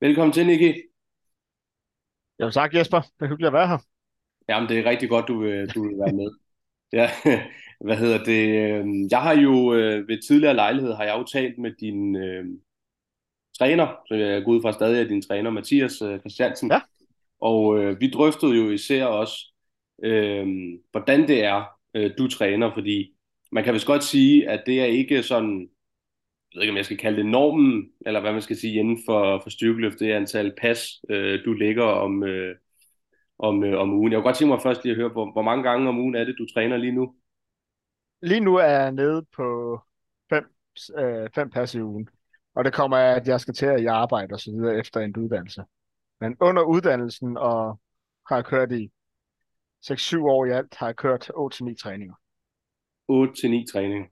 Velkommen til, Nicky. Jo tak, Jesper. Det er hyggeligt at være her. Jamen, det er rigtig godt, du vil, du vil være med. Ja, hvad hedder det? øhm, Jeg har jo øh, ved tidligere lejlighed, har jeg jo talt med din øh, træner, så jeg går ud fra stadig er din træner, Mathias øh, Christiansen. Ja, Og øh, vi drøftede jo især også, øh, hvordan det er, øh, du træner, fordi man kan vist godt sige, at det er ikke sådan, jeg ved ikke, om jeg skal kalde det normen, eller hvad man skal sige inden for, for styrkeløft, det er antal pas, øh, du lægger om, øh, om, øh, om ugen. Jeg kunne godt tænke mig først lige at høre, hvor, hvor mange gange om ugen er det, du træner lige nu? lige nu er jeg nede på fem, øh, fem pas i ugen. Og det kommer af, at jeg skal til at jeg og så videre efter en uddannelse. Men under uddannelsen og har jeg kørt i 6-7 år i alt, har jeg kørt 8-9 træninger. 8 til 9 træning.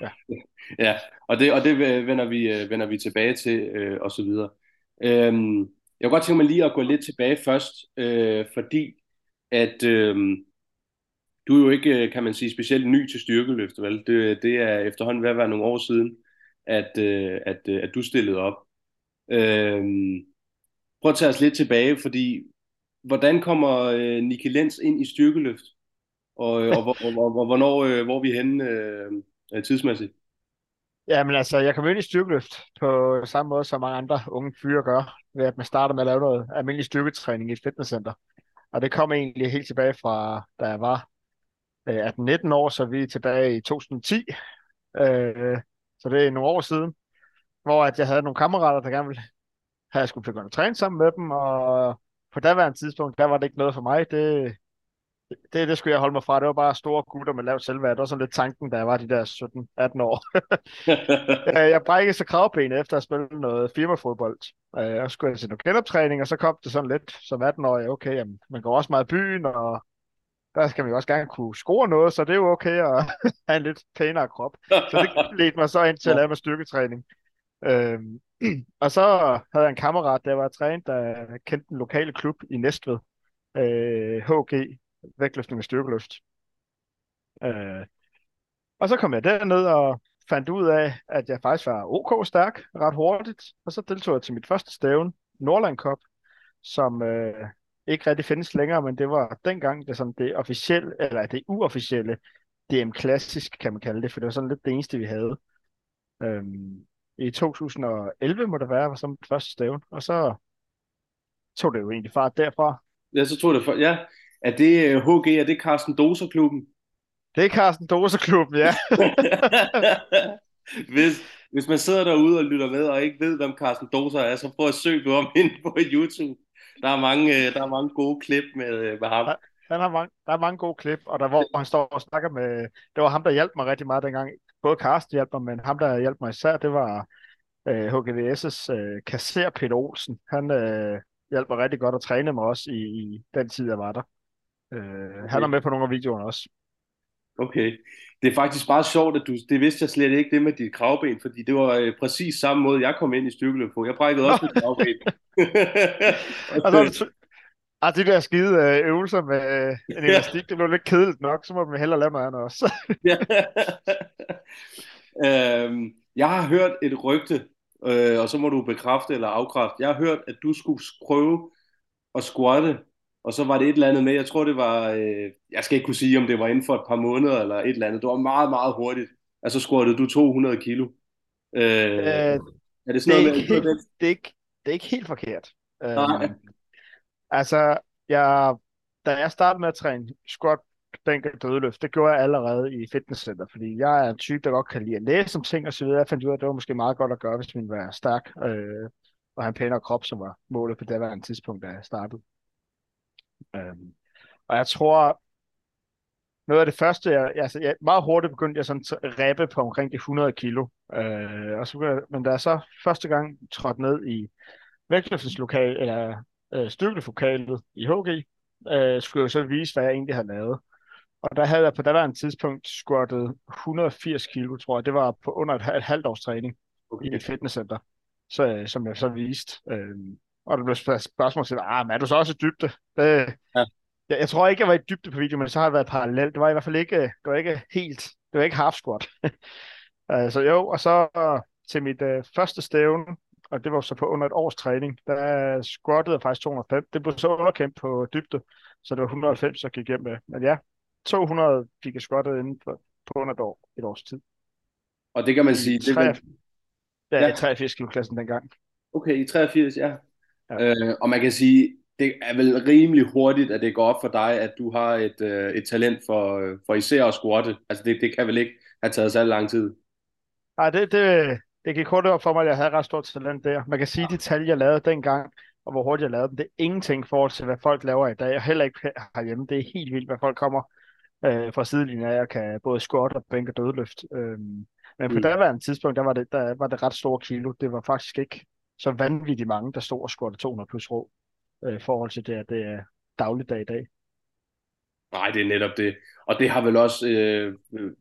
Ja. Ja, og det, og det vender vi, øh, vender vi tilbage til, øh, og så videre. Øhm, jeg kunne godt tænke mig lige at gå lidt tilbage først, øh, fordi at øh, du er jo ikke, øh, kan man sige, specielt ny til styrkeløft, vel? Det, det er efterhånden ved at være nogle år siden, at, øh, at, øh, at du stillede op. Øh, prøv at tage os lidt tilbage, fordi hvordan kommer øh, Nicky Lenz ind i styrkeløft? Og, øh, og, hvor, og, og hvornår øh, hvor er vi henne øh, øh, tidsmæssigt? Ja, men altså, jeg kom ind i styrkeløft på samme måde, som mange andre unge fyre gør, ved at man starter med at lave noget almindelig styrketræning i et fitnesscenter. Og det kom egentlig helt tilbage fra, da jeg var øh, 18-19 år, så vi er tilbage i 2010. Øh, så det er nogle år siden, hvor at jeg havde nogle kammerater, der gerne ville have, at jeg skulle begynde at træne sammen med dem, og på daværende tidspunkt, der var det ikke noget for mig. Det, det, det skulle jeg holde mig fra. Det var bare store gutter med lavt selvværd. Det var sådan lidt tanken, da jeg var de der 17-18 år. Øh, jeg brækkede så kravbenet efter at spille noget firmafodbold. Øh, Og så skulle jeg til noget genoptræning, og så kom det sådan lidt som 18-årig. Okay, jamen, man går også meget i byen, og der skal man jo også gerne kunne score noget, så det er jo okay at have en lidt pænere krop. Så det ledte mig så ind til at lave med styrketræning. Øhm, og så havde jeg en kammerat, der var trænet, der kendte den lokale klub i Næstved, øh, HG, vægtløftning og styrkeløft. Øh, og så kom jeg derned og fandt ud af, at jeg faktisk var OK stærk ret hurtigt, og så deltog jeg til mit første stævn, Nordland Cup, som øh, ikke rigtig findes længere, men det var dengang det, sådan det officielle, eller det uofficielle DM Klassisk, kan man kalde det, for det var sådan lidt det eneste, vi havde. Øhm, I 2011 må det være, var som første stævn, og så tog det jo egentlig fart derfra. Ja, så tog det for, ja. Er det øh, HG, er det Carsten Doser-klubben? Det er Carsten Doser-klubben, ja. hvis, hvis man sidder derude og lytter med og ikke ved, hvem Carsten Doser er, så prøv at søge ham ind på YouTube. Der er mange, øh, der er mange gode klip med, øh, med ham. Han har mange, der er mange gode klip, og der hvor han står og snakker med, det var ham, der hjalp mig rigtig meget dengang. Både Carsten hjalp mig, men ham, der hjalp mig især, det var øh, HGVS' øh, kasser Peter Olsen. Han øh, hjalp mig rigtig godt at træne mig også i, i den tid, jeg var der. Øh, han er Okay. med på nogle af videoerne også. okay. Det er faktisk bare sjovt, at du, det vidste jeg slet ikke, det med dit kravben, fordi det var øh, præcis samme måde, jeg kom ind i styrkeløb på. Jeg brækkede også mit kravben. Og så er det, ah, de der skide øh, øvelser med øh, en Ja. elastik, det blev lidt kedeligt nok, så må man hellere noget andet også. Ja. øhm, jeg har hørt et rygte, øh, og så må du bekræfte eller afkræfte. Jeg har hørt, at du skulle prøve at squatte, og så var det et eller andet med, jeg tror det var, øh, jeg skal ikke kunne sige, om det var inden for et par måneder eller et eller andet. Det var meget, meget hurtigt. Altså squattede du 200 kilo. Øh, øh, er det det, sådan er noget ikke med, helt, det, er ikke, det er ikke helt forkert. Nej. Øhm, altså, jeg, da jeg startede med at træne squat, bænk og dødeløft, det gjorde jeg allerede i fitnesscenter, fordi jeg er en type, der godt kan lide at læse om ting og så videre. Jeg fandt ud af, at det var måske meget godt at gøre, hvis man var stærk øh, og have en pænere krop, som var målet på det daværende tidspunkt, da jeg startede. Øhm, og jeg tror, noget af det første, jeg, altså, jeg meget hurtigt begyndte jeg sådan at rappe på omkring de 100 kilo. Øh, og så, men da jeg så første gang trådte ned i vægtløftningslokal, eller øh, styrkelokalet i HG, øh, skulle jeg så vise, hvad jeg egentlig havde lavet. Og der havde jeg på daværende tidspunkt squattet 180 kilo, tror jeg. Det var på under et, et halvt års træning i Okay. et fitnesscenter, så, øh, som jeg så viste. Øh, og der blev spørg- spørgsmål til, ah, men er du så også i dybde? Det, Ja. jeg, jeg tror ikke, jeg var i dybde på video, men så har jeg været parallelt. Det var i hvert fald ikke, det var ikke helt, det var ikke half squat. Øh, så jo, og så til mit øh, første stævne, og det var så på under et års træning. Der squattede jeg faktisk 205. Det blev så underkendt på dybde, så det var 190, jeg gik hjem med. Men ja, 200 fik jeg squattet inden for, på under et, år, et års tid. Og det kan man sige... Det er ja, ja, i 83 kilo klassen dengang. Okay, i 83, ja. Ja. Øh, og man kan sige, det er vel rimelig hurtigt, at det går op for dig, at du har et, øh, et talent for, for især at squatte. Altså det, det kan vel ikke have taget så lang tid? Nej, det, det, det gik hurtigt op for mig, at jeg havde ret stort talent der. Man kan sige, at de tal, jeg lavede dengang, og hvor hurtigt jeg lavede dem, det er ingenting i forhold til, hvad folk laver i dag, og heller ikke herhjemme. Det er helt vildt, hvad folk kommer øh, fra sidelinjen af, og kan både squat og bænke og dødløft. Øhm, men på mm. daværende tidspunkt, der var, det, der var det ret store kilo. Det var faktisk ikke så vanvittigt mange, der stod og squattede 200 plus rå, øh, i forhold til det, at det er dagligdag i dag. Nej, det er netop det. Og det har vel også, øh,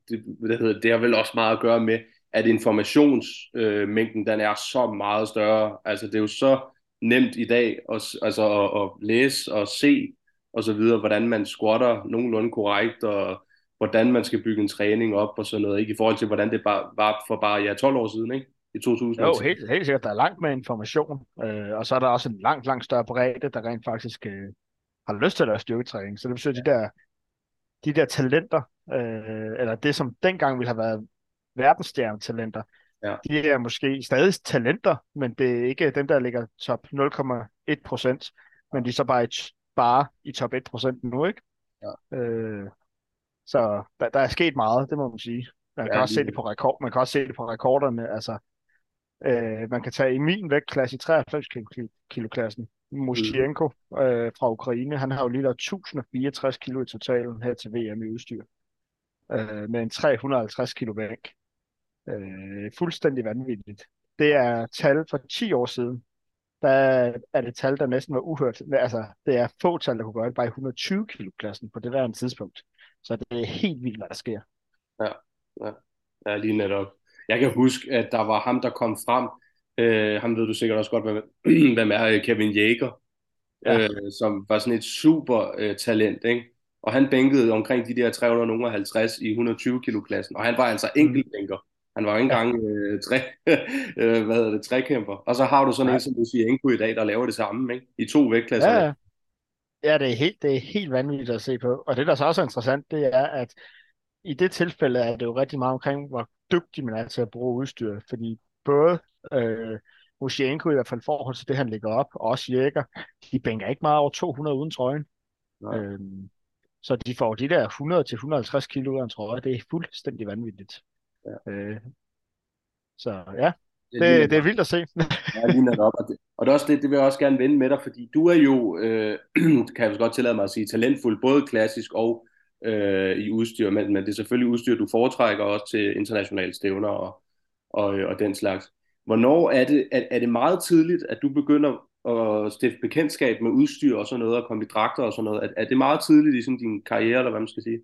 det, det, hedder, det har vel også meget at gøre med, at informationsmængden øh, den er så meget større. Altså det er jo så nemt i dag at, altså, at, at læse og se og så videre, hvordan man squatter nogenlunde korrekt, og hvordan man skal bygge en træning op og sådan noget, ikke? i forhold til, hvordan det bare, var for bare ja, 12 år siden, ikke? I 2000. Jo, helt, helt sikkert. Der er langt med information, øh, og så er der også en langt, langt større bredde, der rent faktisk øh, har lyst til at lave styrketræning. Så det betyder, at de der, de der talenter, øh, eller det, som dengang ville have været verdensstjernetalenter. Ja. De er måske stadig talenter, men det er ikke dem, der ligger top 0,1 procent, men de er så bare i, bare i top 1 procent nu, ikke? Ja. Øh, så der, der er sket meget, det må man sige. Man kan, ja, også se det på rekord, man kan også se det på rekorderne. Altså, øh, man kan tage i min vægtklasse i 93 kilo klassen. Mushienko øh, fra Ukraine, han har jo lige lavet 1064 kilo i totalen her til VM i udstyr. Øh, med en 350 kilo vægt. Øh, fuldstændig vanvittigt. Det er tal for 10 år siden. Der er det tal, der næsten var uhørt. Altså, det er få tal, der kunne gøre det bare i 120 kilo klassen på det der tidspunkt. Så det er helt vildt, hvad der sker. Ja, ja. ja lige netop. Jeg kan huske, at der var ham, der kom frem. Øh, ham ved du sikkert også godt, hvem, hvem er Kevin Jager. Ja. Øh, som var sådan et super øh, talent, ikke? Og han bænkede omkring de der 350 i 120 kilo klassen, og han var altså enkeltbænker. Han var jo ikke engang øh, tre, øh, hvad hedder det, trekæmper. Og så har du sådan ja. en, som du siger, Enko i dag, der laver det samme, ikke? I to vægtklasser. Ja, ja. det er, helt, det er helt vanvittigt at se på. Og det, der så også er interessant, det er, at i det tilfælde er det jo rigtig meget omkring, hvor dygtig man er til at bruge udstyr. Fordi både øh, Moshenko i hvert fald forhold til det, han lægger op, og også Jæger, de bænker ikke meget over 200 uden trøjen. Øhm, så de får de der 100-150 kilo ud af en trøje. Det er fuldstændig vanvittigt. Ja. Øh, så ja, det, det, det er vildt at se. ja, lige netop. Og det, og det, er også det, det vil jeg også gerne vende med dig, fordi du er jo, øh, kan jeg godt tillade mig at sige, talentfuld, både klassisk og øh, i udstyr, men, men det er selvfølgelig udstyr, du foretrækker også til internationale stævner og, og, og den slags. Hvornår er det, er, er det meget tidligt, at du begynder at stifte bekendtskab med udstyr og sådan noget, og komme i dragter og sådan noget? Er, er det meget tidligt i sådan din karriere, eller hvad man skal sige?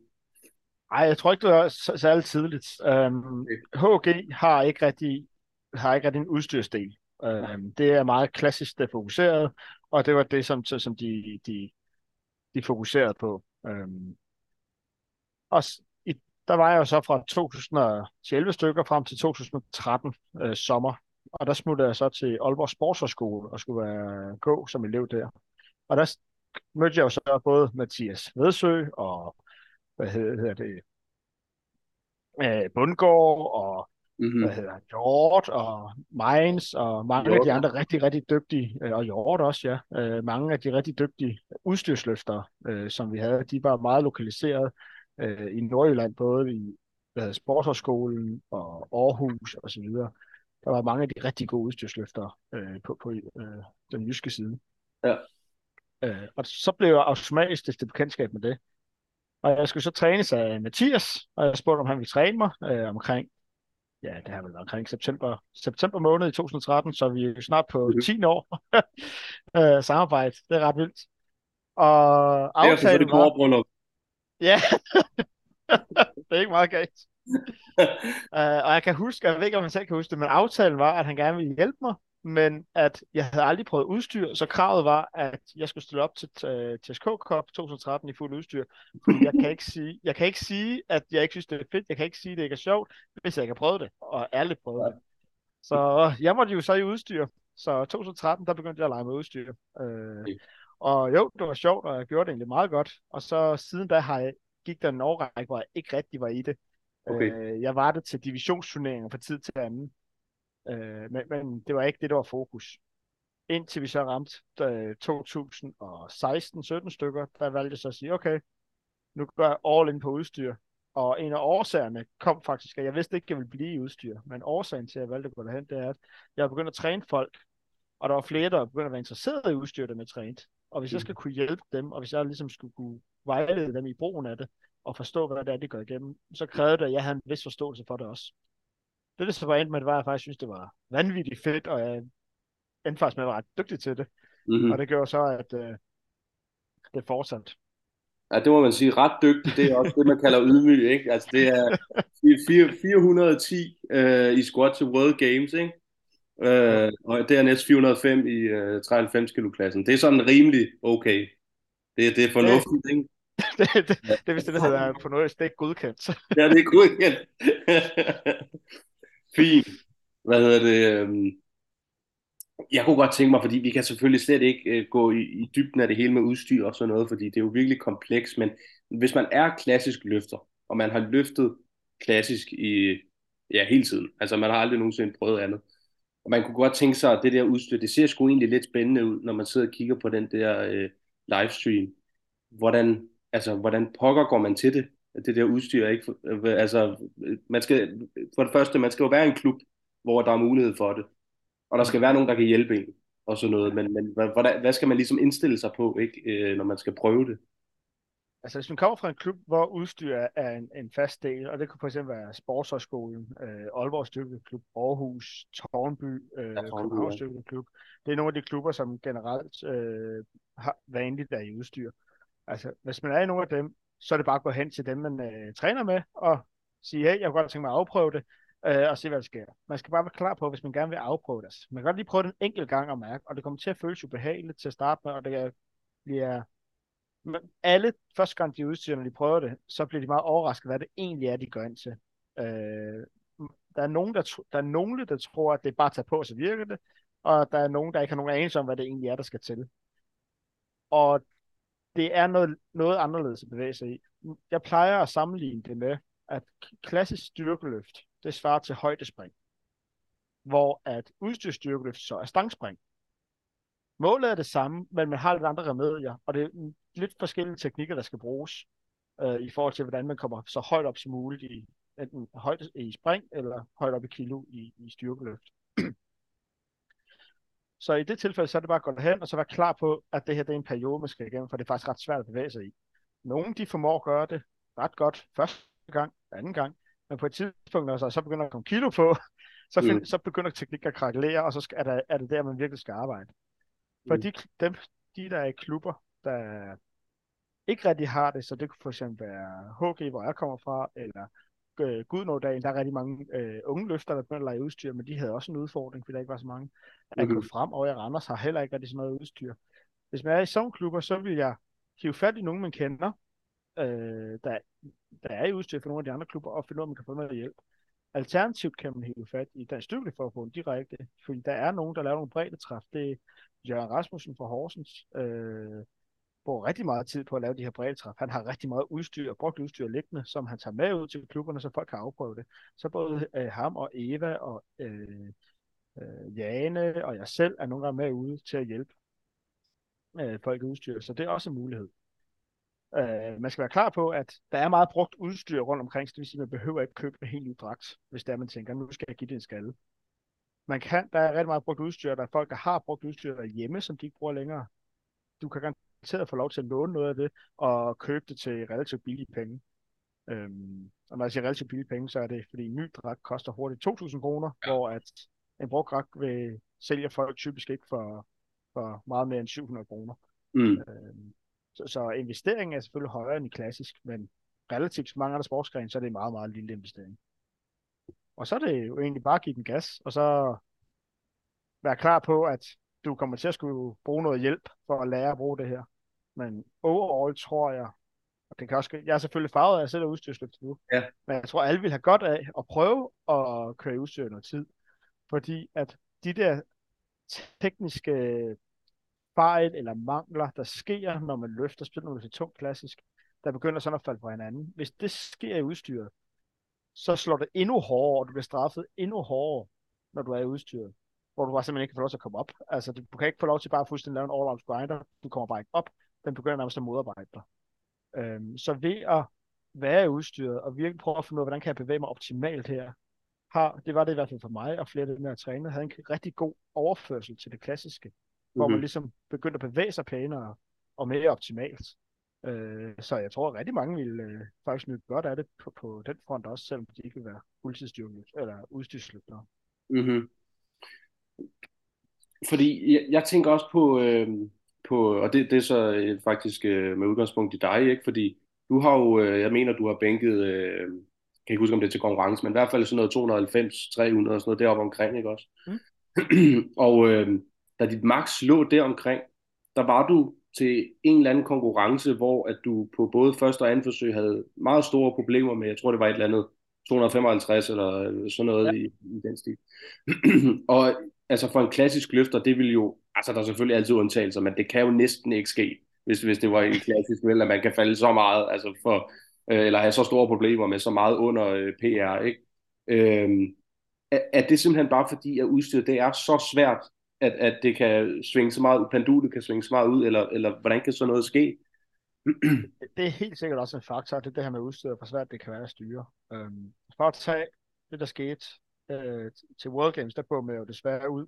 Nej, jeg tror ikke, det er særlig tidligt. Um, HG har ikke rigtig, har ikke rigtig en udstyrsdel. Um, det er meget klassisk, det fokuseret, og det var det, som, som de, de, de fokuserede på. Um, og i, der var jeg jo så fra 2011 stykker frem til 2013 øh, sommer, og der smuttede jeg så til Aalborg Sportshøjskole og skulle være gå som elev der. Og der mødte jeg jo så både Mathias Vedsø og hvad hedder det, øh, Bundgaard og mm-hmm. hvad hedder Hjort og Mainz og mange Hjort. af de andre rigtig, rigtig dygtige, øh, og Hjort også, ja, øh, mange af de rigtig dygtige udstyrsløfter, øh, som vi havde, de var meget lokaliseret øh, i Nordjylland, både i hvad Sportshøjskolen og Aarhus og så videre. Der var mange af de rigtig gode udstyrsløfter øh, på, på øh, den jyske side. Ja. Øh, og så blev jeg automatisk det bekendtskab med det. Og jeg skulle så trænes af Mathias, og jeg spurgte, om han ville træne mig øh, omkring, ja, det har vel været omkring september, september måned i 2013, så vi er jo snart på 10 mhm. år øh, samarbejde. Det er ret vildt. Og aftalen det er var... Ja, det er ikke meget galt. uh, og jeg kan huske, jeg ved ikke, om man selv kan huske det, men aftalen var, at han gerne ville hjælpe mig, men at jeg havde aldrig prøvet udstyr, så kravet var, at jeg skulle stille op til uh, TSK Cup 2013 i fuld udstyr, fordi jeg kan, ikke sige, jeg kan ikke sige, at jeg ikke synes, det er fedt, jeg kan ikke sige, at det ikke er sjovt, hvis jeg ikke har prøvet det, og ærligt prøvet det. Så jeg måtte jo så i udstyr, Så 2013, der begyndte jeg at lege med udstyr. Øh, Okay. Og jo, det var sjovt, og jeg gjorde det egentlig meget godt. Og så siden da har jeg, gik der en årrække, hvor jeg ikke rigtig var i det. Okay. Øh, jeg var det til divisionsturneringer fra tid til anden. Øh, men, men det var ikke det, der var fokus. Indtil vi så ramte øh, 2016-17 stykker, der valgte jeg så at sige, okay, nu går jeg all in på udstyr. Og en af årsagerne kom faktisk, at jeg vidste ikke, at jeg ville blive i udstyr. Men årsagen til, at jeg valgte at gå derhen, det er, at jeg begyndte at træne folk. Og der var flere, der begyndte at være interesseret i udstyr, der med trænet. Og hvis jeg Mm. skal kunne hjælpe dem, og hvis jeg ligesom skulle kunne vejlede dem i brugen af det, og forstå, hvad det er, de går igennem, så krævede det, at jeg havde en vis forståelse for det også. Det, der så var endt med, det var, at jeg faktisk synes, det var vanvittigt fedt, og jeg endte faktisk med at være ret dygtig til det. Mm-hmm. Og det gjorde så, at øh, det fortsatte. Ja, det må man sige. Ret dygtig, det er også det, man kalder ydmyg, ikke? Altså, det er fire- 410 øh, i squat til World Games, ikke? Øh, og dernæst 405 i øh, 93 kilo klassen. Det er sådan rimelig okay. Det, det er fornuftigt, ikke? det, det, det, det er vist det, der hedder på noget, det er godkendt. Ja, det er godkendt. Fint. Hvad hedder det? øhm, Jeg kunne godt tænke mig, fordi vi kan selvfølgelig slet ikke øh, gå i, i dybden af det hele med udstyr og sådan noget, fordi det er jo virkelig komplekst, men hvis man er klassisk løfter, og man har løftet klassisk i ja, hele tiden, altså man har aldrig nogensinde prøvet andet, og man kunne godt tænke sig, at det der udstyr, det ser sgu egentlig lidt spændende ud, når man sidder og kigger på den der øh, livestream. Hvordan, altså, hvordan pokker går man til det? Det der udstyr, ikke? Øh, altså, øh, man skal, for det første, man skal jo være en klub, hvor der er mulighed for det. Og der skal være nogen, der kan hjælpe en, og sådan noget. Men, men hvad, hvordan, hvad skal man ligesom indstille sig på, ikke, øh, når man skal prøve det? Altså hvis man kommer fra en klub, hvor udstyr er en, en fast del, og det kunne fx være Sportshøjskolen, øh, Aalborg Stykkeklub, Aarhus, Tårnby, øh, ja. Stykkeklub. Det er nogle af de klubber, som generelt øh, har vanligt er i udstyr. Altså hvis man er i nogle af dem, så er det bare at gå hen til dem, man øh, træner med, og sige, hey, jeg kunne godt tænke mig at afprøve det, øh, og se, hvad der sker. Man skal bare være klar på, hvis man gerne vil afprøve det. Man kan godt lige prøve det en enkelt gang og mærke, og det kommer til at føles ubehageligt til at starte med, og det bliver alle, første gang de udstyrer, når de prøver det, så bliver de meget overrasket, hvad det egentlig er, de går ind til. Øh, der, er nogen, der, der er nogle, der tror, at det er bare at tage på, så virker det, og der er nogen, der ikke har nogen anelse om, hvad det egentlig er, der skal til. Og det er noget, noget anderledes at bevæge sig i. Jeg plejer at sammenligne det med, at klassisk styrkeløft, det svarer til højdespring, hvor at udstyrsstyrkeløft så er stangspring. Målet er det samme, men man har lidt andre remedier, og det er lidt forskellige teknikker, der skal bruges øh, i forhold til, hvordan man kommer så højt op som muligt i enten højt i spring eller højt op i kilo i, i styrkeløft. så i det tilfælde, så er det bare at gå derhen og så være klar på, at det her det er en periode, man skal igennem, for det er faktisk ret svært at bevæge sig i. Nogle de formår at gøre det ret godt første gang, anden gang, men på et tidspunkt, når så begynder at komme kilo på, så, find, Mm. så begynder teknikken at krakelere, og så skal, er, der, er det der, man virkelig skal arbejde. For Mm. de, dem, de, der er i klubber, der ikke rigtig har det, så det kunne for eksempel være HG, hvor jeg kommer fra, eller øh, Gudnådagen, der er rigtig mange øh, unge løfter, der begynder at lege udstyr, men de havde også en udfordring, fordi der ikke var så mange. AK Mhm. frem og i Randers har heller ikke rigtig så meget udstyr. Hvis man er i sådan klubber, så vil jeg hive fat i nogen, man kender, øh, der, der er i udstyr for nogle af de andre klubber, og finde ud af, om man kan få noget hjælp. Alternativt kan man hive fat i Dansk Styrkeforbund direkte, fordi der er nogen, der laver nogle brede træf. Det er Jørgen Rasmussen fra Horsens, øh, bruger rigtig meget tid på at lave de her bredetræf. Han har rigtig meget udstyr, brugt udstyr liggende, som han tager med ud til klubberne, så folk kan afprøve det. Så både øh, ham og Eva og øh, øh, Jane og jeg selv er nogle gange med ude til at hjælpe øh, folk i udstyr, så det er også en mulighed. Øh, man skal være klar på, at der er meget brugt udstyr rundt omkring, så det vil sige, at man behøver ikke købe en helt ny dragt, hvis det er, man tænker, nu skal jeg give det en skalle. Man kan, der er rigtig meget brugt udstyr, der er folk, der har brugt udstyr derhjemme, som de ikke bruger længere. Du kan garanteret få lov til at låne noget af det, og købe det til relativt billige penge. Øhm, og når jeg siger relativt billige penge, så er det, fordi en ny dragt koster hurtigt 2.000 kroner, ja. hvor at en brugt dragt vil sælge folk typisk ikke for, for meget mere end 700 kroner. Mm. Øhm, så, så investeringen er selvfølgelig højere end i klassisk, men relativt til mange andre sportsgrene, så er det en meget, meget lille investering. Og så er det jo egentlig bare at give den gas, og så være klar på, at du kommer til at skulle bruge noget hjælp for at lære at bruge det her. Men overall tror jeg, og det kan også, jeg er selvfølgelig farvet af, at jeg selv er udstyrsløft nu, Ja. men jeg tror, alle vil have godt af at prøve at køre i udstyr noget tid. Fordi at de der tekniske fejl eller mangler, der sker, når man løfter, specielt når det er tungt klassisk, der begynder sådan at falde på hinanden. Hvis det sker i udstyret, så slår det endnu hårdere, og du bliver straffet endnu hårdere, når du er i udstyret. Hvor du bare simpelthen ikke kan få lov til at komme op. Altså, du kan ikke få lov til bare at fuldstændig lave en all-out grinder. Du kommer bare ikke op. Den begynder nærmest at modarbejde dig. Øhm, så ved at være i udstyret, og virkelig prøve at finde ud af, hvordan kan jeg bevæge mig optimalt her, har, det var det i hvert fald for mig, og flere af dem, jeg træner, havde en rigtig god overførsel til det klassiske, mm-hmm. hvor man mhm. ligesom begyndte at bevæge sig pænere og mere optimalt. Øh, så jeg tror, at rigtig mange ville øh, faktisk nyde godt af det på, på den front også, selvom de ikke vil være fuldtidsstyrkeløs eller udstyrsløbere. Mm-hmm. Fordi jeg, jeg tænker også på, øh, på og det, det er så øh, faktisk øh, med udgangspunkt i dig, ikke? Fordi du har jo, øh, jeg mener, du har bænket, øh, kan ikke huske, om det er til konkurrence, men i hvert fald sådan noget 290, 300 og sådan noget deroppe omkring, ikke også? Mm. og øh, da dit max lå der omkring, der var du til en eller anden konkurrence, hvor at du på både første og anden forsøg havde meget store problemer med, jeg tror det var et eller andet 255 eller sådan noget ja. i, i den stil. og altså for en klassisk løfter, det vil jo, altså der er selvfølgelig altid undtagelser, men det kan jo næsten ikke ske, hvis, hvis det var en klassisk vel, at man kan falde så meget, altså for, øh, eller have så store problemer med så meget under øh, PR, ikke? Øhm, er, er det simpelthen bare fordi, at udstyret det er så svært, at, at det kan svinge så meget, pendulet kan svinge så meget ud, eller, eller hvordan kan så noget ske? det er helt sikkert også en faktor, det, det her med udstyret, hvor svært det kan være at styre. Øhm, for at tage det, der skete øh, til World Games, der går med jo desværre ud.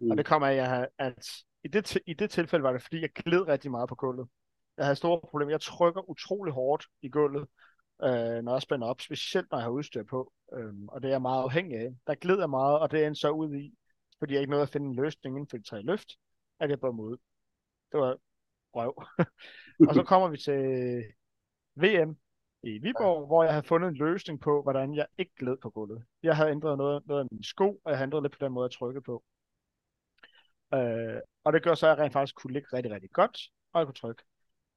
Mm. Og det kommer af, at i det, i det tilfælde var det, fordi jeg gled rigtig meget på gulvet. Jeg havde store problemer. Jeg trykker utrolig hårdt i gulvet, øh, når jeg spænder op, specielt når jeg har udstyr på. Øhm, og det er jeg meget afhængig af. Der glider jeg meget, og det endte så ud i, fordi jeg ikke nåede at finde en løsning inden for de tre løft, at jeg bør ud. Det var røv. og så kommer vi til VM i Viborg, hvor jeg havde fundet en løsning på, hvordan jeg ikke gled på gulvet. Jeg havde ændret noget, noget af min sko, og jeg havde ændret lidt på den måde, jeg trykkede på. Øh, og det gør så, at jeg rent faktisk kunne ligge rigtig, rigtig godt, og jeg kunne trykke.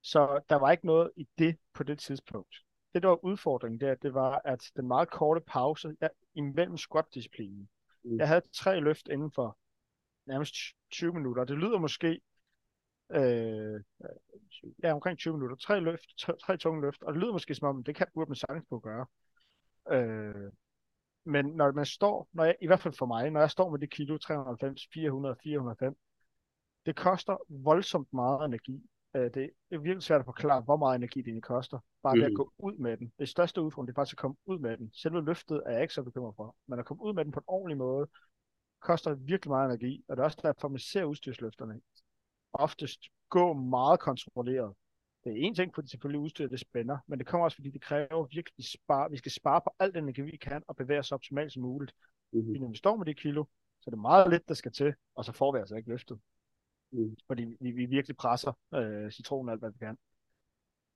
Så der var ikke noget i det på det tidspunkt. Det, der var udfordringen der, det var, at den meget korte pause jeg, imellem squat-disciplinen. Mm. jeg havde tre løft inden for nærmest 20 minutter. Det lyder måske øh, ja, omkring 20 minutter. Tre, løft, tre tunge løft, og det lyder måske som om, det kan burde man sagtens på at gøre. Øh, men når man står, når jeg, i hvert fald for mig, når jeg står med det kilo 390, 400, 405, det koster voldsomt meget energi. Øh, det er virkelig svært at forklare, hvor meget energi det egentlig koster. Bare mm. at gå ud med den. Det største udfordring, det er faktisk at komme ud med den. Selve løftet er jeg ikke så bekymret for. Men at komme ud med den på en ordentlig måde, koster virkelig meget energi. Og det er også derfor, man ser udstyrsløfterne oftest gå meget kontrolleret. Det er en ting, fordi selvfølgelig udstyret det spænder, men det kommer også, fordi det kræver virkelig spare. Vi skal spare på alt den energi, vi kan, og bevæge os så optimalt som muligt. Mm-hmm. Når vi står med det kilo, så er det meget lidt, der skal til, og så får vi altså ikke løftet. Mm. Fordi vi, vi virkelig presser øh, citronen alt, hvad vi kan.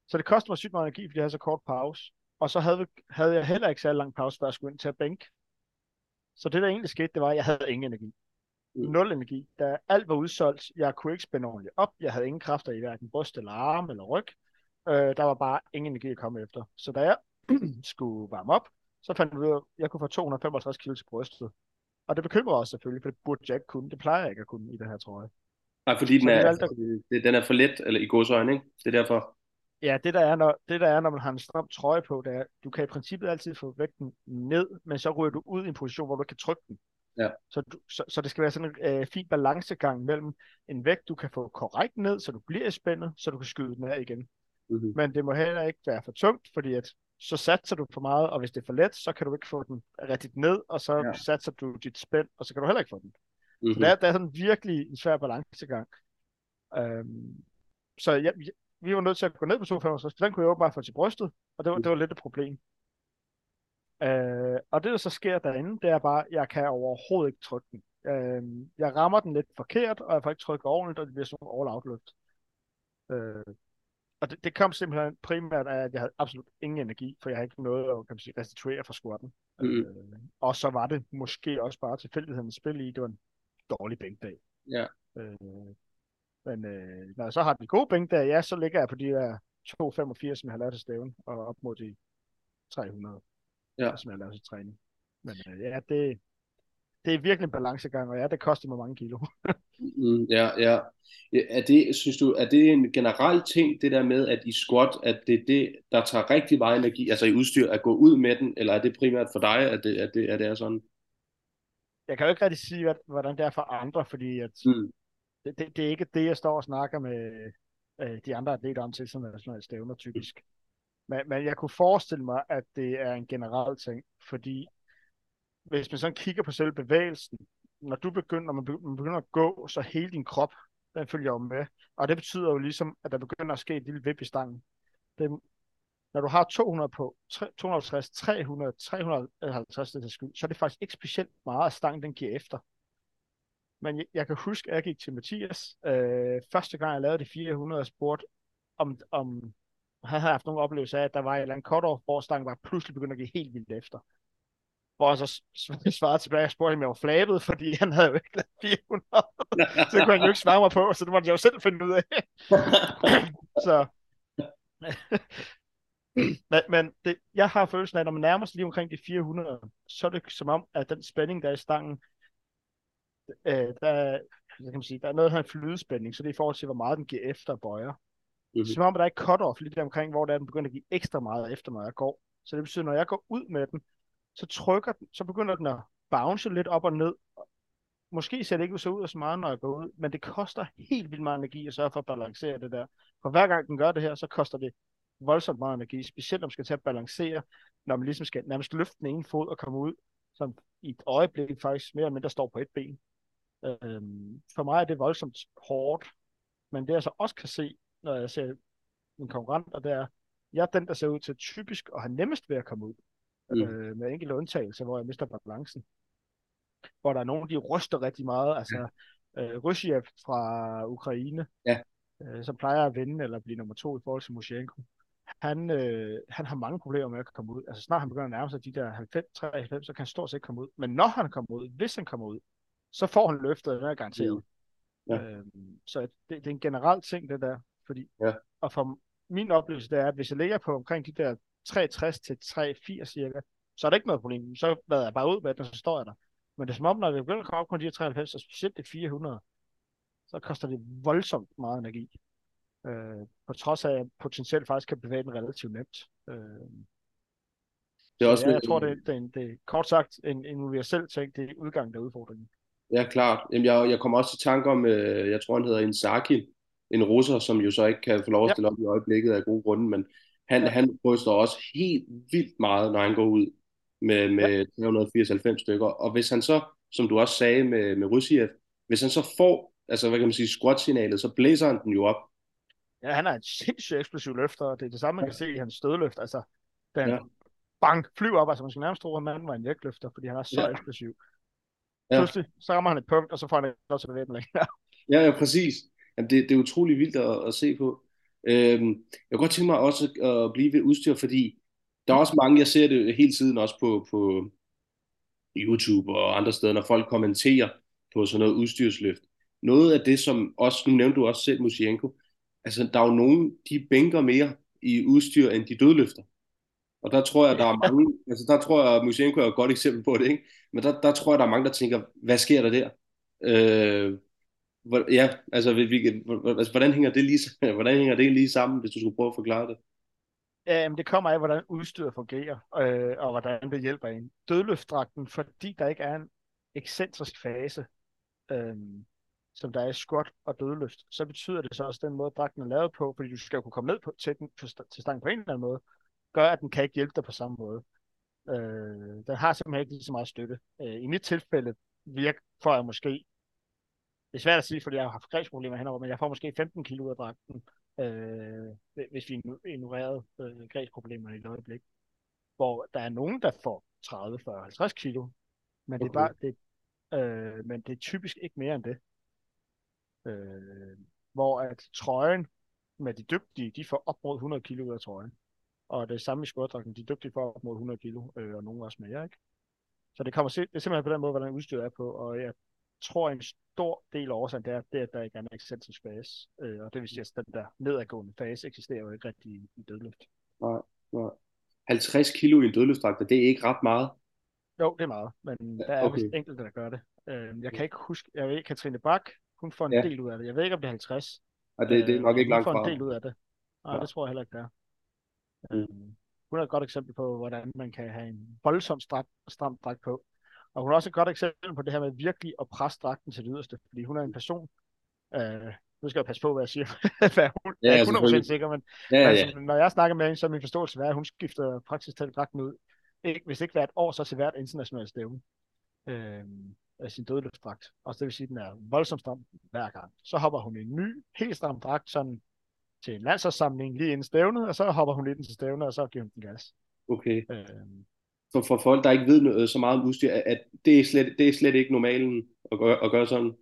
Så det koster mig sygt meget energi, fordi jeg havde så kort pause. Og så havde, vi, havde jeg heller ikke så lang pause, før jeg skulle ind til at bænke. Så det, der egentlig skete, det var, at jeg havde ingen energi. Mm. Nul energi. Da alt var udsolgt, jeg kunne ikke spænde ordentligt op. Jeg havde ingen kræfter i hverken bryst eller arm eller ryg. Øh, der var bare ingen energi at komme efter. Så da jeg skulle varme op, så fandt jeg ud af, at jeg kunne få 255 kg til brystet. Og det bekymrer også selvfølgelig, for det burde jeg ikke kunne. Det plejer jeg ikke at kunne i den her trøje. Nej, fordi den er, valgte... den er for let, eller i godsøjne, ikke? Det er derfor. Ja, det der, er, når, det der er, når man har en stram trøje på, det er, du kan i princippet altid få vægten ned, men så ryger du ud i en position, hvor du kan trykke den. Ja. Så, du, så, så det skal være sådan en øh, fin balancegang mellem en vægt, du kan få korrekt ned, så du bliver spændet, så du kan skyde den af igen. Mm-hmm. Men det må heller ikke være for tungt, fordi at så satser du for meget, og hvis det er for let, så kan du ikke få den rigtigt ned, og så ja. satser du dit spænd, og så kan du heller ikke få den. Mm-hmm. Så det er, det er sådan virkelig en svær balancegang. Øhm, så ja, vi var nødt til at gå ned på 265, den kunne jeg bare få til brystet, og det var, det var lidt et problem. Øh, og det, der så sker derinde, det er bare, at jeg kan overhovedet ikke trykke den. Øh, jeg rammer den lidt forkert, og jeg får ikke trykket ordentligt, og det bliver sådan all out løft. Øh, og det, det kom simpelthen primært af, at jeg havde absolut ingen energi, for jeg havde ikke noget at kan man sige, restituere fra squatten. Mm. Øh, og så var det måske også bare tilfældighedens spil i, det var en dårlig bænkdag. Ja. Øh, men øh, når jeg så har den gode bænkdag, ja, så ligger jeg på de der 2,85, som jeg har lavet til stævn, og op mod de 300 ja. som jeg laver til træning. Men øh, ja, det, det er virkelig en balancegang, og ja, det koster mig mange kilo. Mm, ja, ja. Er det, synes du, er det en generel ting, det der med, at i squat, at det er det, der tager rigtig meget energi, altså i udstyr, at gå ud med den, eller er det primært for dig, at det, at det, at det er sådan? Jeg kan jo ikke rigtig sige, hvordan det er for andre, fordi at mm. det, det, det er ikke det, jeg står og snakker med øh, de andre atleter om til sådan nationale stævner, typisk. Men, men jeg kunne forestille mig, at det er en generel ting, fordi hvis man sådan kigger på selve bevægelsen, når du begynder, når man begynder at gå, så hele din krop, den følger jo med. Og det betyder jo ligesom, at der begynder at ske et lille vip i stangen. Det, når du har 200 på, 250, 300, 350 det skyld, så er det faktisk ikke specielt meget, at stangen den giver efter. Men jeg, jeg kan huske, at jeg gik til Mathias, øh, første gang jeg lavede de 400, og spurgte, om, om han havde haft nogle oplevelser af, at der var et eller andet cut-off, hvor stangen var pludselig begyndt at give helt vildt efter. Hvor han så svarede tilbage og spurgte, om jeg var flabet, fordi han havde jo ikke lavet 400. så det kunne han jo ikke svare mig på, så det måtte jeg jo selv finde ud af. så... men, men det, jeg har følelsen af, at når man nærmer sig lige omkring de 400, så er det som om, at den spænding, der er i stangen, øh, der, kan man sige, der er noget, har en flydespænding, så det er i forhold til, hvor meget den giver efter og bøjer. Mm-hmm. Som om, at der er cut-off lige der omkring, hvor der den begynder at give ekstra meget efter, når jeg går. Så det betyder, når jeg går ud med den, så trykker den, så begynder den at bounce lidt op og ned. Måske ser det ikke så ud så meget, når jeg går ud, men det koster helt vildt meget energi at sørge for at balancere det der. For hver gang den gør det her, så koster det voldsomt meget energi, specielt når man skal til at balancere, når man ligesom skal nærmest løfte den ene fod og komme ud, som i et øjeblik faktisk mere eller mindre står på et ben. Øhm, for mig er det voldsomt hårdt, men det jeg så også kan se, når jeg ser min konkurrent, og det er, jeg er den, der ser ud til typisk at have nemmest ved at komme ud mm. øh, med enkelte undtagelser, hvor jeg mister balancen. Hvor der er nogen, de ryster rigtig meget. Altså, ja. øh, Rusjev fra Ukraine, ja. øh, som plejer at vinde eller blive nummer to i forhold til Moshenko, han, øh, han har mange problemer med at komme ud. Altså snart han begynder at nærme sig de der 90, 93, så kan han stort set komme ud. Men når han kommer ud, hvis han kommer ud, så får han løftet, det er garanteret. Mm. Ja. Øhm, så det, det er en generel ting, det der. Fordi, ja. Og for min oplevelse, det er, at hvis jeg ligger på omkring de der 360 til 380 cirka, så er det ikke noget problem. Så lader jeg bare ud med den, og så står jeg der. Men det er som om, når det begynder at komme op på de her 93, og specielt det 400, så koster det voldsomt meget energi. Øh, på trods af, at potentielt faktisk kan bevæge den relativt nemt. Øh, det er også ja, jeg tror, det, det, det kort sagt en, en universel ting, det er udgangen, der er udfordringen. Ja, klart. Jamen, jeg, jeg kommer også til tanke om, øh, jeg tror, han hedder Inzaki, en russer, som jo så ikke kan få lov at stille ja. op i øjeblikket af gode grunde, men han, ja. han ryster også helt vildt meget, når han går ud med, med ja. 380-90 stykker. Og hvis han så, som du også sagde med, med Rusiev, hvis han så får, altså hvad kan man sige, squat-signalet, så blæser han den jo op. Ja, han er en sindssygt eksplosiv løfter, og det er det samme, man kan se i hans stødløft. Altså, den ja. bang, flyver op, altså man skal nærmest tro, at manden var en vægtløfter, fordi han er så ja. eksplosiv. Ja. Pludselig, så rammer han et punkt, og så får han lov til at bevæge den længere. ja, ja, præcis. Jamen, det, det er utrolig vildt at, at se på. Øhm, jeg kunne godt tænke mig også at blive ved udstyr, fordi der er også mange, jeg ser det hele tiden også på, på YouTube og andre steder, når folk kommenterer på sådan noget udstyrsløft. Noget af det, som også, nu nævnte du også selv Musienko, altså der er jo nogen, de bænker mere i udstyr, end de dødløfter. Og der tror jeg, der er mange, altså der tror jeg, at Musienko er et godt eksempel på det, ikke? Men der, der tror jeg, der er mange, der tænker, hvad sker der der? Øh, ja, altså, vi, altså hvordan, hænger det lige, hvordan hænger det lige sammen, hvis du skulle prøve at forklare det? Jamen, det kommer af, hvordan udstyret fungerer, øh, og hvordan det hjælper en. Dødløftdragten, fordi der ikke er en ekscentrisk fase, øh, som der er i squat og dødløft, så betyder det så også den måde, dragten er lavet på, fordi du skal kunne komme ned på, til, den, til stangen på en eller anden måde, gør, at den kan ikke hjælpe dig på samme måde. Øh, den har simpelthen ikke lige så meget støtte. Øh, I mit tilfælde virker, får jeg måske det er svært at sige, fordi jeg har haft græsproblemer henover, men jeg får måske 15 kilo ud af dragten, øh, hvis vi ignorerede øh, græsproblemerne i et øjeblik. Hvor der er nogen, der får 30, 40, 50 kilo, men okay. det er bare, det, øh, men det er typisk ikke mere end det. Øh, hvor at trøjen med de dygtige, de får op mod 100 kilo ud af trøjen. Og det samme i skårdragten, de dygtige får op mod 100 kilo, øh, og nogen også mere, ikke? Så det kommer det er simpelthen på den måde, hvordan udstyret er på, og jeg tror, en stor del af årsagen, det er, det at der ikke er en excentrisk fase. Øh, og det vil sige, at den der nedadgående fase eksisterer jo ikke rigtig i, i dødløft. Nej, nej. 50 kilo i en dødløftdragt, det er ikke ret meget. Jo, det er meget, men der er okay. vist enkelte, der gør det. Øh, jeg kan ikke huske, jeg ved, Katrine Bak, Hun får en Ja. del ud af det. Jeg ved ikke, om det er 50. Og det, det er øh, nok men ikke hun langt får fra. en del ud af det. Nej, Ja. det tror jeg heller ikke, det er. Mm. Øhm, hun er et godt eksempel på, hvordan man kan have en voldsom stram, stram dragt på. Og hun er også et godt eksempel på det her med virkelig at presse dragten til det yderste. Fordi hun er en person, øh, nu skal jeg passe på, hvad jeg siger, hvad hun Ja, er ja, ikke 100% selvfølgelig. sikker, men Ja, ja, altså, når jeg snakker med hende, så er min forståelse være, at hun skifter praktisk talt dragten ud. Ikke, hvis ikke hvert år, så til hvert internationalt stævne. Øh, af sin dødløftsdragt. Og det vil sige, at den er voldsomt stram hver gang. Så hopper hun i en ny, helt stram dragt, sådan til en landsholdssamling lige inden stævnet, og så hopper hun lidt til stævnet, og så giver hun den gas. Okay. Øh, For, for folk, der ikke ved noget, så meget om udstyr, at, at det, er slet, det er slet ikke normalen at gøre, at gøre sådan.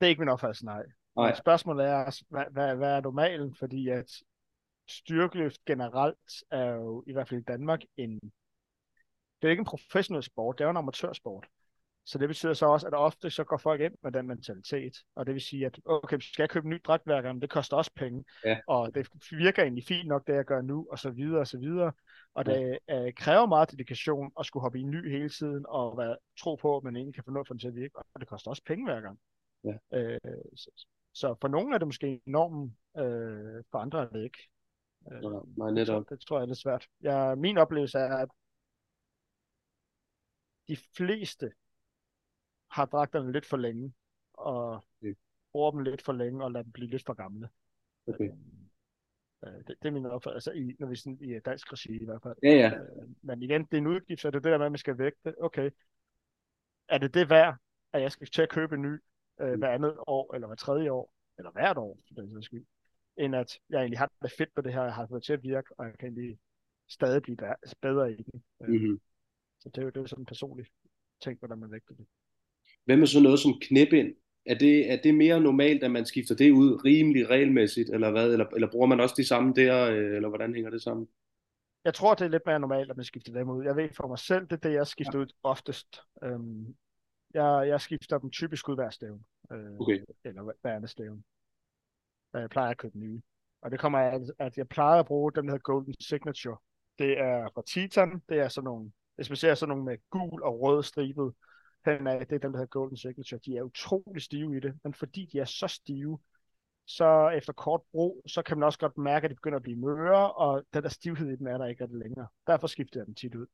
det er ikke min opfattelse, nej. Nej. Men spørgsmålet er, hvad, hvad, hvad er normalen? Fordi at styrkeløft generelt er jo, i hvert fald i Danmark, en, det er ikke en professionel sport, det er jo en amatørsport. Så det betyder så også, at ofte så går folk ind med den mentalitet. Og det vil sige, at okay, skal jeg købe en ny dragt hver gang, det koster også penge. Ja. Og det virker egentlig fint nok, det jeg gør nu, og så videre og så videre. Og Ja. det øh, kræver meget dedikation at skulle hoppe i en ny hele tiden, og være, tro på, at man egentlig kan få noget for den til at virke. Og det koster også penge hver gang. Ja. Øh, så, så for nogle er det måske normen, øh, for andre er det ikke. Øh, Nej, nej, det, tror, netop. det tror jeg er lidt svært. Jeg, min oplevelse er, at de fleste har dragterne lidt for længe, og Okay. bruger dem lidt for længe, og lader dem blive lidt for gamle. Okay. Øh, det, det er min opfattelse, altså i, når vi sådan, i dansk regi i hvert fald. Ja, ja. Øh, men igen, det er en udgift, så det er det der med, at man skal vægte. Okay, er det det værd, at jeg skal til at købe en ny øh, hver andet år, eller hver tredje år, eller hvert år, for den sags skyld, end at jeg egentlig har det fedt på det her, jeg har fået til at virke, og jeg kan egentlig stadig blive bedre, i den. Øh, Mm-hmm. Så det er jo, det er jo sådan en personlig ting, hvordan man vægter det. Hvad med sådan noget som knæbind? Er det, er det mere normalt, at man skifter det ud rimelig regelmæssigt, eller hvad? Eller, eller bruger man også de samme der, øh, eller hvordan hænger det sammen? Jeg tror, det er lidt mere normalt, at man skifter dem ud. Jeg ved for mig selv, det er det, jeg skifter ud oftest. Øhm, jeg, jeg skifter dem typisk ud hver stævne. Øh, Okay. Eller hver- andet stævne. Øh, Jeg plejer at købe nye. Og det kommer af, at jeg plejer at bruge dem, der hedder Golden Signature. Det er fra Titan. Det er sådan nogle, hvis man ser sådan nogle med gul og rød stribet hen af, det er dem, der hedder Golden Signature. De er utrolig stive i det, men fordi de er så stive, så efter kort brug, så kan man også godt mærke, at de begynder at blive møre, og den der stivhed i dem er der ikke rigtig længere. Derfor skifter jeg dem tit ud.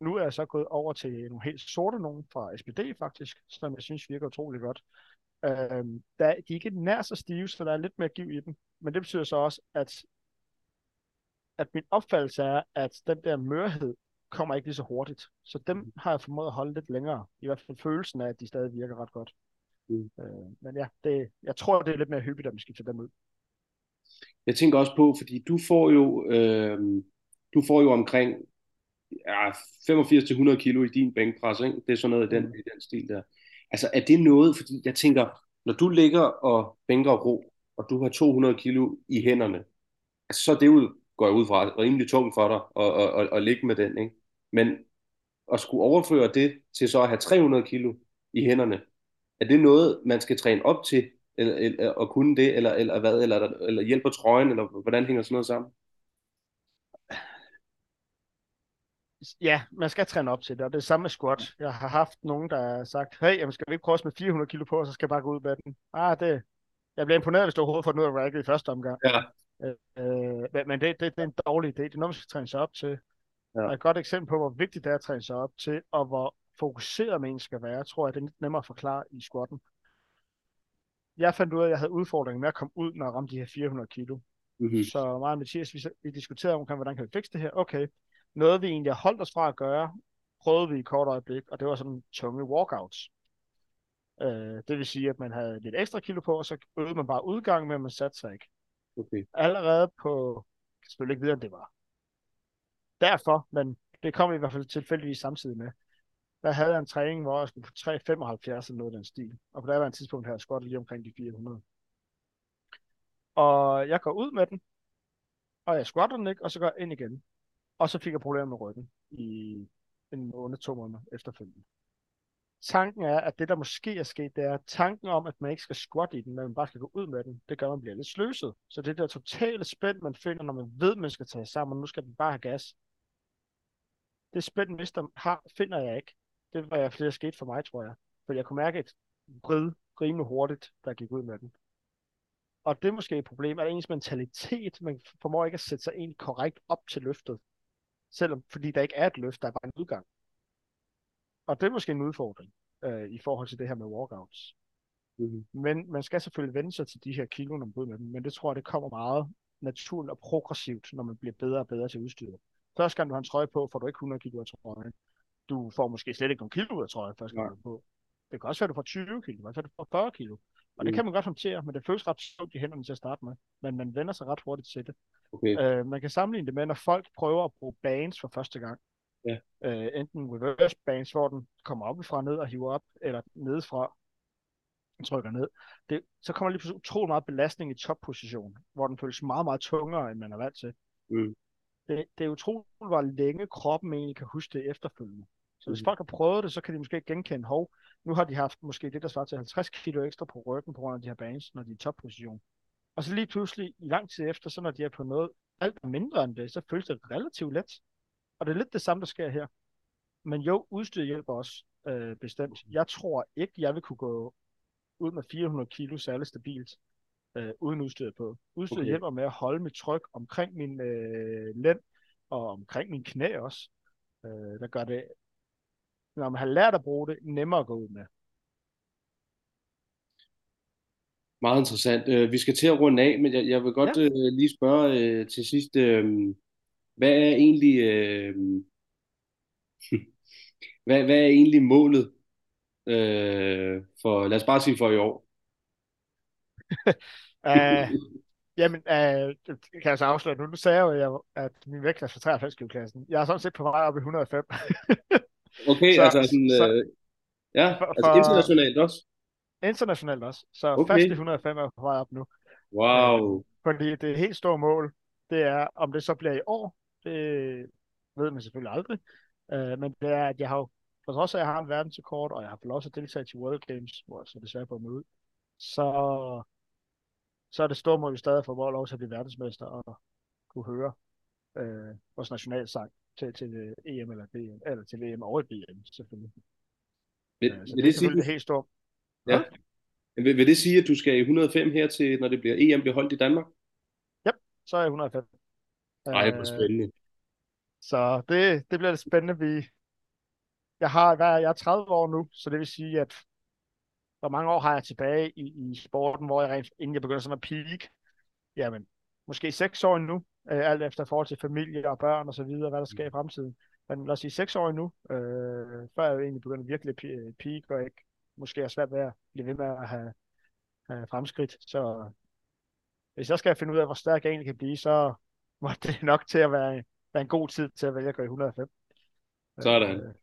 Nu er jeg så gået over til nogle helt sorte nogen fra SPD faktisk, som jeg synes virker utrolig godt. Øhm, der, de er ikke nær så stive, så der er lidt mere giv i dem. Men det betyder så også, at, at min opfattelse er, at den der mørhed kommer ikke lige så hurtigt. Så dem har jeg formået at holde lidt længere. I hvert fald følelsen af, at de stadig virker ret godt. Mm. Øh, men ja, det, jeg tror, det er lidt mere hyppigt, at man skifter dem ud. Jeg tænker også på, fordi du får jo, øh, du får jo omkring ja, 85-100 kilo i din bænkpres, ikke? Det er sådan noget i den, Mm. i den stil der. Altså er det noget, fordi jeg tænker, når du ligger og bænker ro, og du har 200 kilo i hænderne, altså, så er det jo, går jeg ud fra, rimelig tungt for dig at, at, at, at ligge med den, ikke? Men at skulle overføre det til så at have 300 kilo i hænderne, er det noget, man skal træne op til, eller, eller at kunne det, eller, eller hvad, eller, eller hjælper trøjen, eller hvordan hænger sådan noget sammen? Ja, man skal træne op til det, og det er samme med squat. Jeg har haft nogen, der har sagt, hey, jamen, skal vi ikke prøve med 400 kilo på, og så skal jeg bare gå ud med den. Ah, det, jeg bliver imponeret, hvis du overhovedet får den ud af racket i første omgang. Ja. Øh, men men det, det, det er en dårlig idé. Det er noget, man skal træne sig op til. Ja. Og et godt eksempel på, hvor vigtigt det er at træne sig op til, og hvor fokuseret man skal være, tror jeg, det er lidt nemmere at forklare i squatten. Jeg fandt ud af, at jeg havde udfordringer med at komme ud, når jeg ramte de her 400 kilo. Mm-hmm. Så mig og Mathias, vi, vi diskuterede omkring, hvordan kan vi fikse det her. Okay, noget vi egentlig har holdt os fra at gøre, prøvede vi i kort øjeblik, og det var sådan tunge walkouts. Øh, det vil sige, at man havde lidt ekstra kilo på, og så øvede man bare udgang, men man satte sig ikke. Okay. Allerede på, jeg kan selvfølgelig ikke vide, om det var derfor, men det kom i hvert fald tilfældigvis samtidig med. Der havde jeg en træning, hvor jeg skulle på 3,75 eller noget af den stil. Og på det var en tidspunkt her, jeg skottet lige omkring de 400. Og jeg går ud med den, og jeg squatter den ikke, og så går jeg ind igen. Og så fik jeg problemer med ryggen i en måned, to måneder efterfølgende. Tanken er, at det der måske er sket, det er tanken om, at man ikke skal squatte i den, men man bare skal gå ud med den, det gør, at man bliver lidt sløset. Så det der totale spænd, man finder, når man ved, at man skal tage sammen, og nu skal den bare have gas. Det spænd, mister, har, finder jeg ikke. Det var jeg flere sket for mig, tror jeg. For jeg kunne mærke et vrid rimelig hurtigt, der gik ud med den. Og det er måske et problem, at ens mentalitet, man formår ikke at sætte sig egentlig korrekt op til løftet. Selvom, fordi der ikke er et løft, der er bare en udgang. Og det er måske en udfordring øh, i forhold til det her med walkouts. Mm-hmm. Men man skal selvfølgelig vende sig til de her kilo, når man med dem. Men det tror jeg, det kommer meget naturligt og progressivt, når man bliver bedre og bedre til udstyret. Første gang du har en trøje på, får du ikke 100 kilo af trøjen. Du får måske slet ikke nogen kilo af trøjen, første gang du på. Det kan også være, at du får 20 kilo, det kan du får 40 kilo. Og mm. det kan man godt håndtere, men det føles ret sjovt i hænderne til at starte med. Men man vender sig ret hurtigt til det. Okay. Øh, man kan sammenligne det med, når folk prøver at bruge bands for første gang. Ja. Øh, enten reverse bands, hvor den kommer op fra ned og hiver op, eller nedefra trykker ned. Det, så kommer lige pludselig utrolig meget belastning i topposition, hvor den føles meget, meget tungere, end man er vant til. Mm. Det, det er utroligt, hvor længe kroppen egentlig kan huske det efterfølgende. Så hvis mm. folk har prøvet det, så kan de måske genkende, hov, nu har de haft måske det, der svarer til 50 kilo ekstra på ryggen på grund af de her bands, når de er i topposition. Og så lige pludselig, i lang tid efter, så når de er på noget alt mindre end det, så føles det relativt let. Og det er lidt det samme, der sker her. Men jo, udstyr hjælper også øh, bestemt. Jeg tror ikke, jeg vil kunne gå ud med 400 kilo særligt stabilt, øh, uden udstyr på. Udstyret okay. hjælper med at holde mit tryk omkring min øh, lænd, og omkring min knæ også. Øh, der gør det når man har lært at bruge det, nemmere at gå ud med. Meget interessant. Øh, vi skal til at runde af, men jeg, jeg vil godt ja. øh, lige spørge øh, til sidst, øh, hvad er egentlig øh, hvad, hvad er egentlig målet øh, for, lad os bare sige for i år? Uh, jamen, uh, det kan jeg så afsløre nu. Nu sagde jeg jo, at min vægtklasse er 93 klassen. Jeg er sådan set på vej op i 105. Okay, så, altså sådan, så, øh, ja, for, altså internationalt også? Internationalt også. Så okay. fast i 105 er på vej op nu. Wow. Øh, fordi det helt store mål, det er, om det så bliver i år, det ved man selvfølgelig aldrig. Øh, men det er, at jeg har jo, for trods af, at jeg har en verdensrekord, og jeg har fået lov til at deltage til World Games, hvor jeg så desværre på mig ud, så, så er det store mål stadig for at få lov til at blive verdensmester og kunne høre øh, vores nationalsang til, til EM eller DM, eller til VM og VM, selvfølgelig. Vil, øh, så vil det, det sige, det helt stort. Ja. Vil, vil det sige, at du skal i 105 her til, når det bliver EM bliver holdt i Danmark? Ja, så er jeg 105. Ej, hvor spændende. Så det, det bliver det spændende. Vi, jeg, har, jeg er 30 år nu, så det vil sige, at hvor mange år har jeg tilbage i, i sporten, hvor jeg rent, inden jeg begynder sådan at peak? Jamen, måske 6 år nu, øh, alt efter forhold til familie og børn og så videre, hvad der sker i fremtiden. Men lad os sige seks år nu, øh, før jeg egentlig begynder virkelig peak, og ikke måske er svært ved at blive ved med at have, have fremskridt. Så hvis jeg skal finde ud af, hvor stærk jeg egentlig kan blive, så må det nok til at være, være en god tid til at vælge at gå i 105. Sådan. Øh,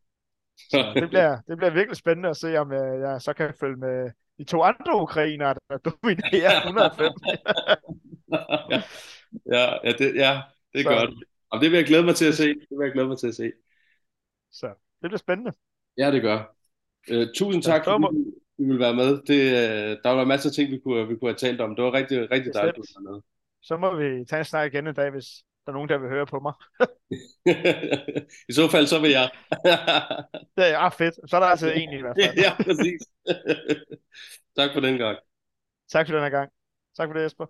så det bliver, det bliver virkelig spændende at se, om jeg, jeg så kan følge med de to andre ukrainere, der dominerer 105. ja, ja, det, ja, det er så, godt. Og det vil jeg glæde mig til at se. Det vil jeg glæde mig til at se. Så det bliver spændende. Ja, det gør. Uh, tusind tak, fordi du, du ville være med. Det, uh, der var masser af ting, vi kunne, vi kunne have talt om. Det var rigtig, rigtig dejligt, at du var med. Så må vi tage en snak igen en dag, hvis der er nogen, der vil høre på mig. I så fald, så vil jeg. det er ah, fedt. Så er der altså en i hvert fald. ja, præcis. tak for den gang. Tak for den her gang. Tak for det, Jesper.